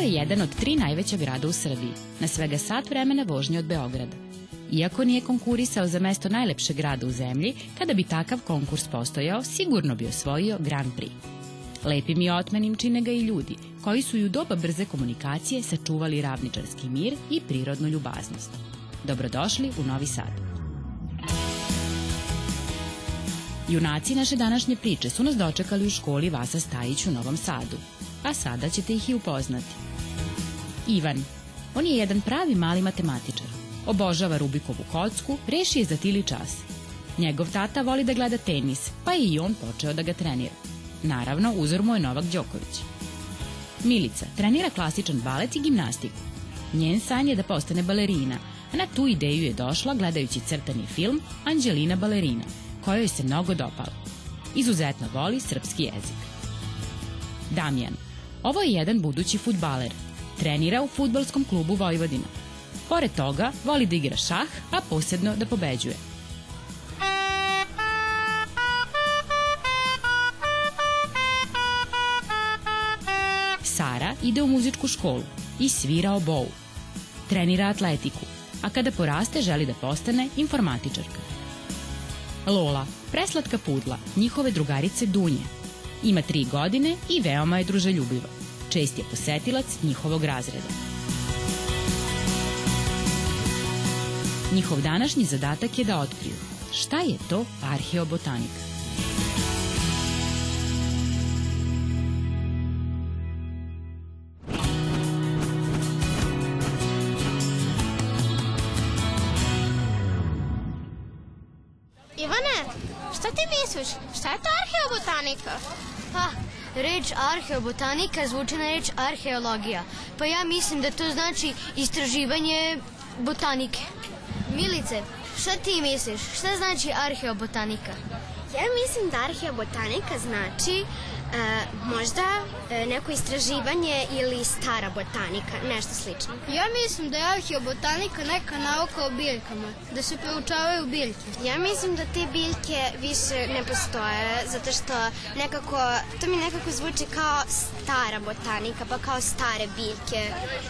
je jedan od tri najveća grada u Srbiji, na svega sat vremena vožnje od Beograda. Iako nije konkurisao za mesto najlepšeg grada u zemlji, kada bi takav konkurs postojao, sigurno bi osvojio Grand Prix. Lepim i otmenim čine ga i ljudi, koji su i u doba brze komunikacije sačuvali ravničarski mir i prirodnu ljubaznost. Dobrodošli u Novi Sad. Junaci naše današnje priče su nas dočekali u školi Vasa Stajić u Novom Sadu, a sada ćete ih i upoznati. Ivan. On je jedan pravi mali matematičar. Obožava Rubikovu kocku, reši je za tili čas. Njegov tata voli da gleda tenis, pa je i on počeo da ga trenira. Naravno, uzor mu je Novak Đoković. Milica trenira klasičan balet i gimnastiku. Njen san je da postane balerina, a na tu ideju je došla gledajući crtani film Anđelina balerina, kojoj se mnogo dopala. Izuzetno voli srpski jezik. Damjan. Ovo je jedan budući futbaler. Trenira u futbalskom klubu Vojvodina. Pored toga, voli da igra šah, a posebno da pobeđuje. Sara ide u muzičku školu i svira obou. Trenira atletiku, a kada poraste želi da postane informatičarka. Lola, preslatka pudla, njihove drugarice Dunje. Ima tri godine i veoma je druželjubiva. Čest je posetilac njihovog razreda. Njihov današnji zadatak je da otkriju šta je to arheobotanika. Ivane, šta ti misliš? Šta je to arheobotanika? Pa, reč arheobotanika zvuči na reč arheologija. Pa ja mislim da to znači istraživanje botanike. Milice, šta ti misliš? Šta znači arheobotanika? Ja mislim da arheobotanika znači možda e, neko istraživanje ili stara botanika, nešto slično. Ja mislim da je arheobotanika neka nauka o biljkama, da se proučavaju biljke. Ja mislim da te biljke više ne postoje, zato što nekako, to mi nekako zvuči kao stara botanika, pa kao stare biljke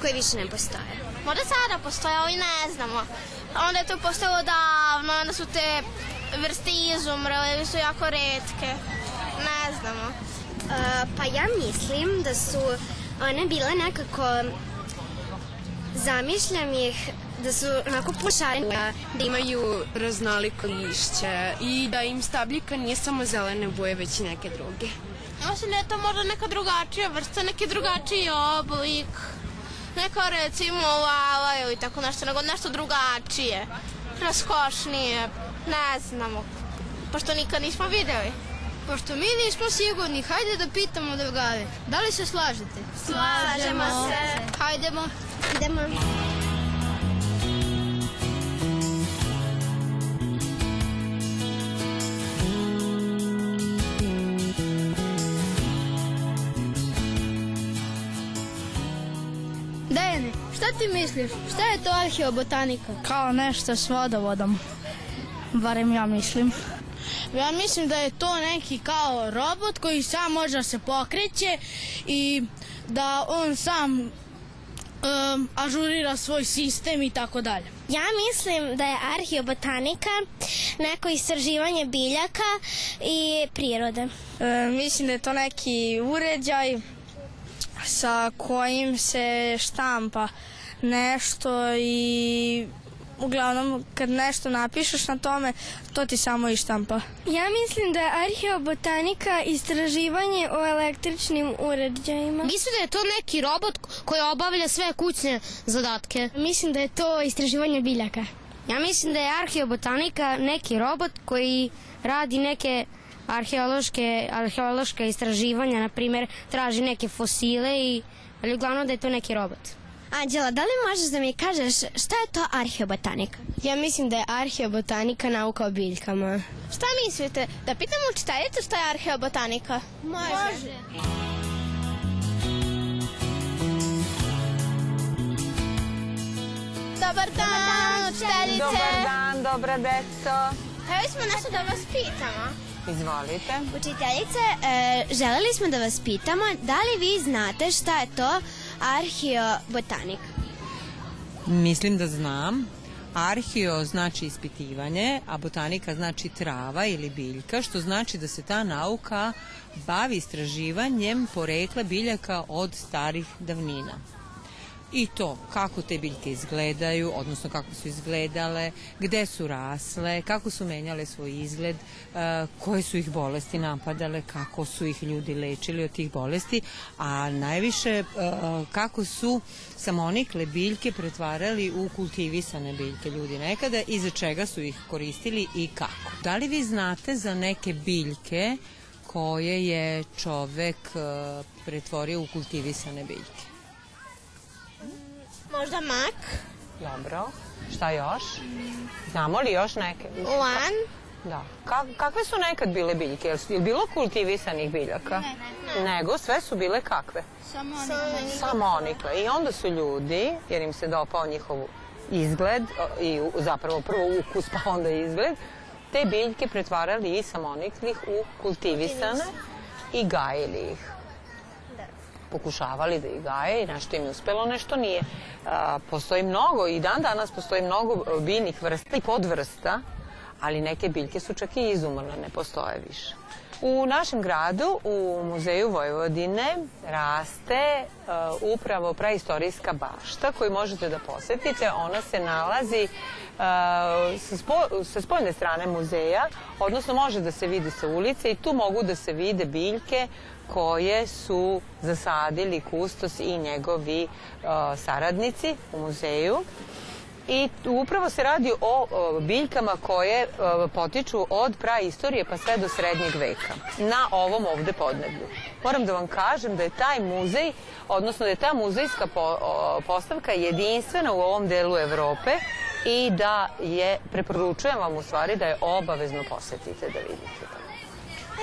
koje više ne postoje. Možda sada postoje, ali ne znamo. Onda je to postalo davno, onda su te vrste izumrle ili su jako redke. Ne znamo. Pa ja mislim da su one bile nekako zamišljam ih da su onako pošarene da imaju raznoliko lišće i da im stabljika nije samo zelene boje, već i neke druge. Mislim da je to možda neka drugačija vrsta, neki drugačiji oblik. Neka recimo lala ili tako nešto, nego nešto drugačije. Raskošnije, ne znamo. Pošto nikad nismo videli. Pošto mi nismo sigurni, hajde da pitamo drugare. Da li se slažete? Slažemo se. Hajdemo. Idemo. Dejane, šta ti misliš? Šta je to arheobotanika? Kao nešto s vodovodom. Barem ja mislim. Ja mislim da je to neki kao robot koji sam može da se pokreće i da on sam um, ažurira svoj sistem i tako dalje. Ja mislim da je arheobotanika neko istraživanje biljaka i prirode. E, mislim da je to neki uređaj sa kojim se štampa nešto i uglavnom kad nešto napišeš na tome, to ti samo i štampa. Ja mislim da je arheobotanika istraživanje o električnim uređajima. Mislim da je to neki robot koji obavlja sve kućne zadatke. Mislim da je to istraživanje biljaka. Ja mislim da je arheobotanika neki robot koji radi neke arheološke, arheološke istraživanja, na primjer traži neke fosile i ali uglavnom da je to neki robot. Anđela, da li možeš da mi kažeš šta je to arheobotanika? Ja mislim da je arheobotanika nauka o biljkama. Šta mislite? Da pitamo učiteljicu šta je arheobotanika? Može. Dobar dan, učiteljice. Dobar dan, dobra deco. Hteli smo nešto da vas pitamo. Izvolite. Učiteljice, e, želeli smo da vas pitamo da li vi znate šta je to arheobotanika? Mislim da znam. Arheo znači ispitivanje, a botanika znači trava ili biljka, što znači da se ta nauka bavi istraživanjem porekla biljaka od starih davnina. I to kako te biljke izgledaju, odnosno kako su izgledale, gde su rasle, kako su menjale svoj izgled, e, koje su ih bolesti napadale, kako su ih ljudi lečili od tih bolesti, a najviše e, kako su samonikle biljke pretvarali u kultivisane biljke ljudi nekada i za čega su ih koristili i kako. Da li vi znate za neke biljke koje je čovek e, pretvorio u kultivisane biljke? Možda mak, Dobro. Šta još? Znamo li još neke? lan, Da. Ka kakve su nekad bile biljke? Jel je bilo kultivisanih biljaka? Ne, Nego sve su bile kakve? Samonikle. I onda su ljudi, jer im se dopao njihov izgled i zapravo prvo ukus pa onda izgled, te biljke pretvarali iz samoniklih u kultivisane i gajili ih pokušavali da ih gaje i nešto im je uspelo, nešto nije. Postoji mnogo i dan danas postoji mnogo e, biljnih vrsta i podvrsta, ali neke biljke su čak i izumrle, ne postoje više. U našem gradu, u Muzeju Vojvodine, raste uh, upravo praistorijska bašta koju možete da posetite. Ona se nalazi uh, sa, spo, spoljne strane muzeja, odnosno može da se vidi sa ulice i tu mogu da se vide biljke koje su zasadili kustos i njegovi uh, saradnici u muzeju. I upravo se radi o, o biljkama koje o, potiču od praistorije pa sve do srednjeg veka na ovom ovde podneblju. Moram da vam kažem da je taj muzej, odnosno da je ta muzejska po, o, postavka jedinstvena u ovom delu Evrope i da je, preporučujem vam u stvari da je obavezno posetite da vidite to.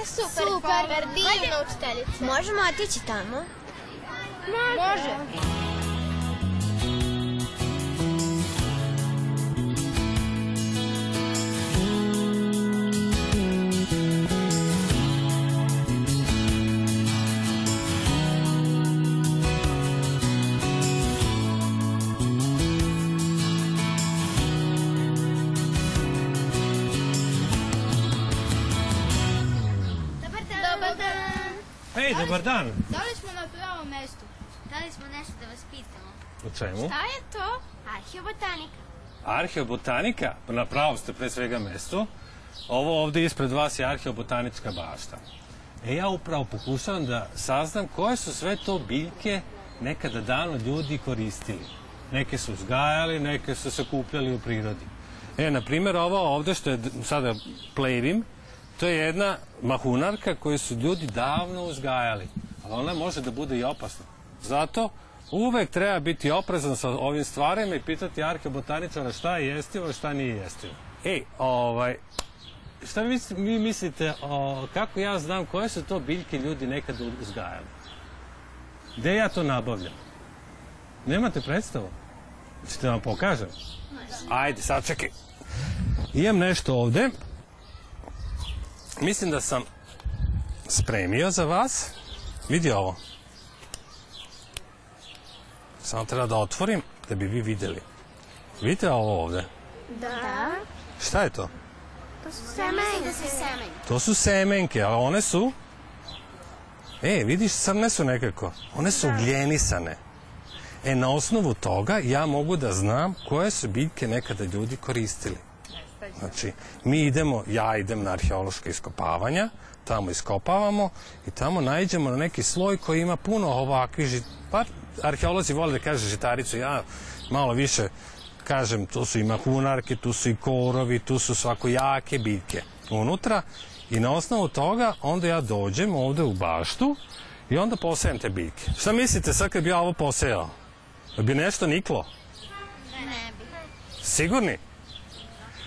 E, super, super, divna učiteljica. Možemo otići tamo? Može. Dobar Hej, dobar dan. Da li smo na pravom mestu? Da li smo nešto da vas pitamo? U čemu? Šta je to? Arheobotanika. Arheobotanika, na pravom ste pre svega mestu. Ovo ovde ispred vas je arheobotanička bašta. E ja upravo pokušavam da saznam koje su sve to biljke nekada davno ljudi koristili. Neke su uzgajali, neke su se kupljali u prirodi. E, na primjer, ovo ovde što je sada plevim, to je jedna mahunarka koju su ljudi davno uzgajali. Ali ona može da bude i opasna. Zato uvek treba biti oprezan sa ovim stvarima i pitati arheobotaničara šta je jestivo i šta nije jestivo. Ej, ovaj, šta vi, vi mislite, o, kako ja znam koje su to biljke ljudi nekad uzgajali? Gde ja to nabavljam? Nemate predstavu? Ćete vam pokažem? Ajde, sad čekaj. Imam nešto ovde. Mislim da sam spremio za vas. Vidi ovo. Samo treba da otvorim da bi vi videli. Vidite ovo ovde? Da. Šta je to? Da se semenke. To su semenke, a one su... E, vidiš, crne su nekako. One su ugljenisane. E, na osnovu toga ja mogu da znam koje su biljke nekada ljudi koristili. Znači, mi idemo, ja idem na arheološke iskopavanja, tamo iskopavamo i tamo naiđemo na neki sloj koji ima puno ovakvih žit... Pa, arheolozi vole da kaže žitaricu, ja malo više kažem, tu su i mahunarke, tu su i korovi, tu su svako jake biljke unutra i na osnovu toga onda ja dođem ovde u baštu i onda posejem te biljke. Šta mislite sad kad bi ja ovo posejao? Da bi nešto niklo? Ne bi. Sigurni?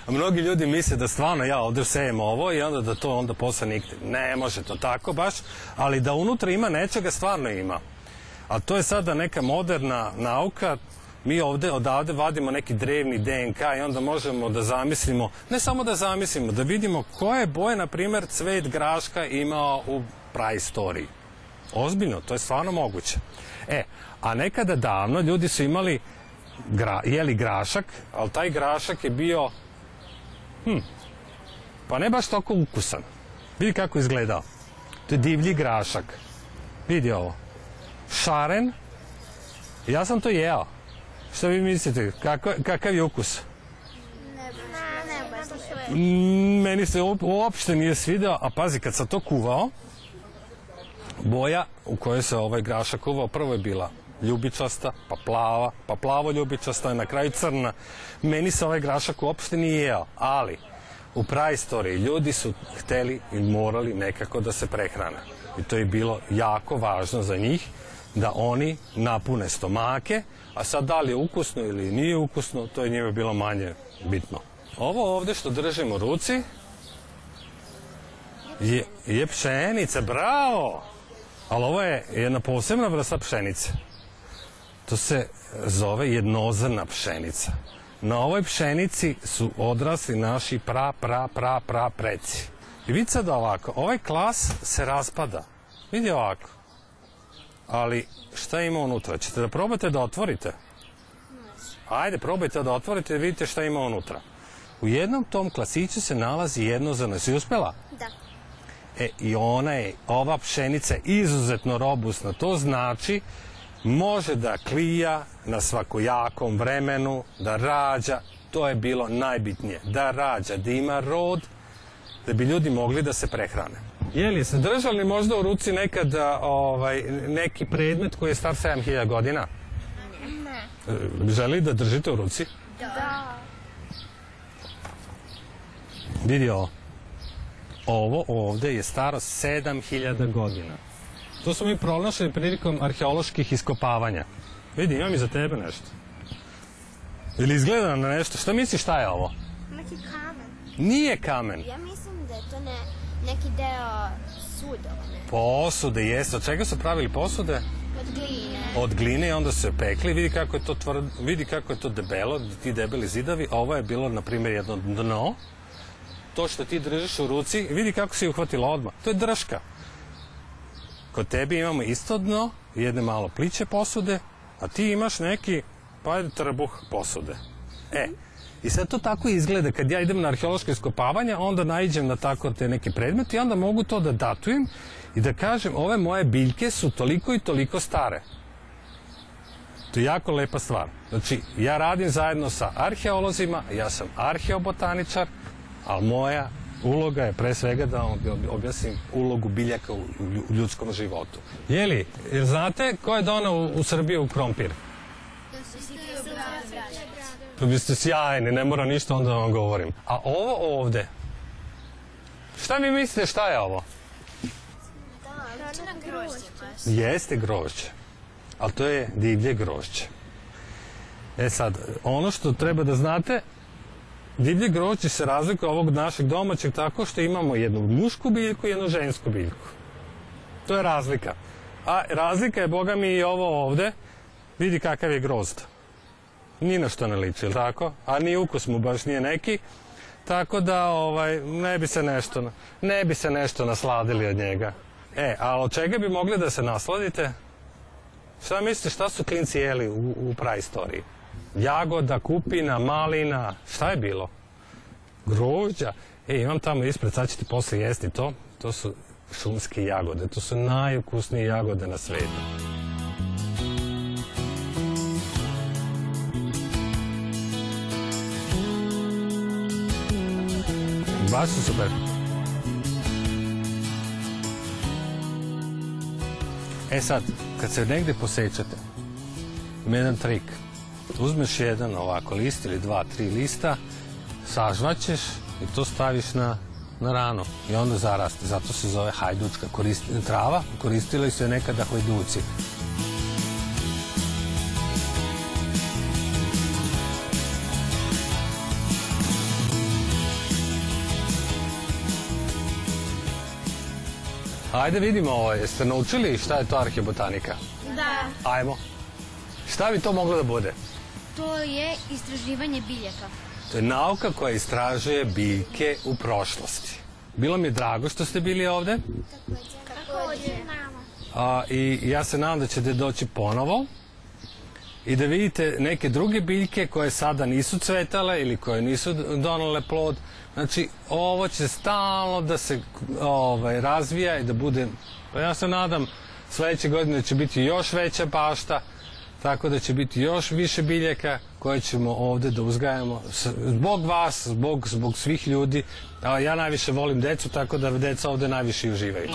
Mnogi ljudi misle da stvarno ja ovde sejem ovo i onda da to onda posle nikne. Ne može to tako baš, ali da unutra ima nečega stvarno ima. A to je sada neka moderna nauka, mi ovde odavde vadimo neki drevni DNK i onda možemo da zamislimo, ne samo da zamislimo, da vidimo koje boje, na primer, cvet graška imao u praistoriji. Ozbiljno, to je stvarno moguće. E, a nekada davno ljudi su imali gra, jeli grašak, ali taj grašak je bio hm, pa ne baš toliko ukusan. Vidi kako je izgledao. To je divlji grašak. Vidi ovo. Šaren. Ja sam to jeo. Što vi mislite? Kako, kakav je ukus? Mm, Meni se uop- uopšte nije svideo, a pazi, kad sam to kuvao, boja u kojoj se ovaj grašak kuvao, prvo je bila ljubičasta, pa plava, pa plavo ljubičasta i na kraju crna. Meni se ovaj grašak uopšte nije jeo, ali u praistoriji ljudi su hteli i morali nekako da se prehrane. I to je bilo jako važno za njih da oni napune stomake, a sad da li je ukusno ili nije ukusno, to je njima bilo manje bitno. Ovo ovde što držim u ruci je, je pšenica, bravo! Ali ovo je jedna posebna vrsta pšenice. To se zove jednozrna pšenica. Na ovoj pšenici su odrasli naši pra, pra, pra, pra preci. I vidi sad ovako, ovaj klas se raspada. Vidi ovako. Ali šta ima unutra? Ćete da probate da otvorite? Ajde, probajte da otvorite i vidite šta ima unutra. U jednom tom klasiću se nalazi jednozrna. Si uspela? Da. E, i ona je, ova pšenica je izuzetno robustna. To znači može da klija na svakojakom vremenu, da rađa. To je bilo najbitnije. Da rađa, da ima rod, da bi ljudi mogli da se prehrane. Jeli, se držali možda u ruci nekad a, ovaj, neki predmet koji je star 7000 godina? Ne. Želi da držite u ruci? Da. Vidi ovo. Ovo ovde je staro 7000 godina. To smo mi pronašli prilikom arheoloških iskopavanja. Vidi, imam i za tebe nešto. Ili izgleda na nešto. Šta misliš šta je ovo? Neki kamen. Nije kamen. Ja mislim da je to ne, neki deo sudova, ne? Posude, jeste. Od čega su pravili posude? Od gline. Od gline i onda su je pekli. Vidi kako je to tvrd, vidi kako je to debelo, ti debeli zidovi. A ovo je bilo, na primjer, jedno dno. To što ti držiš u ruci, vidi kako si uhvatila odmah. To je drška. Kod tebi imamo isto dno, jedne malo pliće posude, a ti imaš neki, pa ajde, trbuh posude. E, i sad to tako izgleda. Kad ja idem na arheološko iskopavanje, onda naiđem na tako te neke predmete i onda mogu to da datujem i da kažem ove moje biljke su toliko i toliko stare. To je jako lepa stvar. Znači, ja radim zajedno sa arheolozima, ja sam arheobotaničar, ali moja uloga je pre svega da vam ob- objasnim ulogu biljaka u, ljudskom životu. Jeli, jer znate ko je donao u, u Srbiju krompir? Pa vi ste sjajni, ne mora ništa onda da vam govorim. A ovo ovde, šta vi mislite šta je ovo? Jeste grožđe, ali to je divlje grožđe. E sad, ono što treba da znate, divlje grožđe se razlikuje ovog našeg domaćeg tako što imamo jednu mušku biljku i jednu žensku biljku. To je razlika. A razlika je, boga mi, i ovo ovde. Vidi kakav je grozd. Ni na što ne liči, jel tako? A ni ukus mu baš nije neki. Tako da, ovaj, ne bi se nešto, ne bi se nešto nasladili od njega. E, a od čega bi mogli da se nasladite? Šta mislite, šta su klinci jeli u, u praistoriji? Jagoda, kupina, malina, šta je bilo? Grožđa. E, imam tamo ispred, sad ćete posle jesti to. To su šumske jagode. To su najukusnije jagode na svetu. Baš su super. E sad, kad se negde posjećate, ima jedan trik. Uzmeš jedan ovako list ili dva, tri lista, sažvaćeš i to staviš na, na ranu i onda zaraste. Zato se zove hajdučka koristi, trava. Koristili su je nekada hajduci. Ajde vidimo ovo, jeste naučili šta je to arheobotanika? Da. Ajmo. Šta bi to moglo da bude? To je istraživanje biljaka. To je nauka koja istražuje biljke u prošlosti. Bilo mi je drago što ste bili ovde. a, i ja se nadam da ćete doći ponovo i da vidite neke druge biljke koje sada nisu cvetale ili koje nisu donale plod. Znači, ovo će stalno da se ovaj, razvija i da bude, pa ja se nadam, sledeće godine će biti još veća bašta, tako da će biti još više biljaka koje ćemo ovde da uzgajamo zbog vas, zbog, zbog svih ljudi. Ja najviše volim decu, tako da deca ovde najviše uživaju.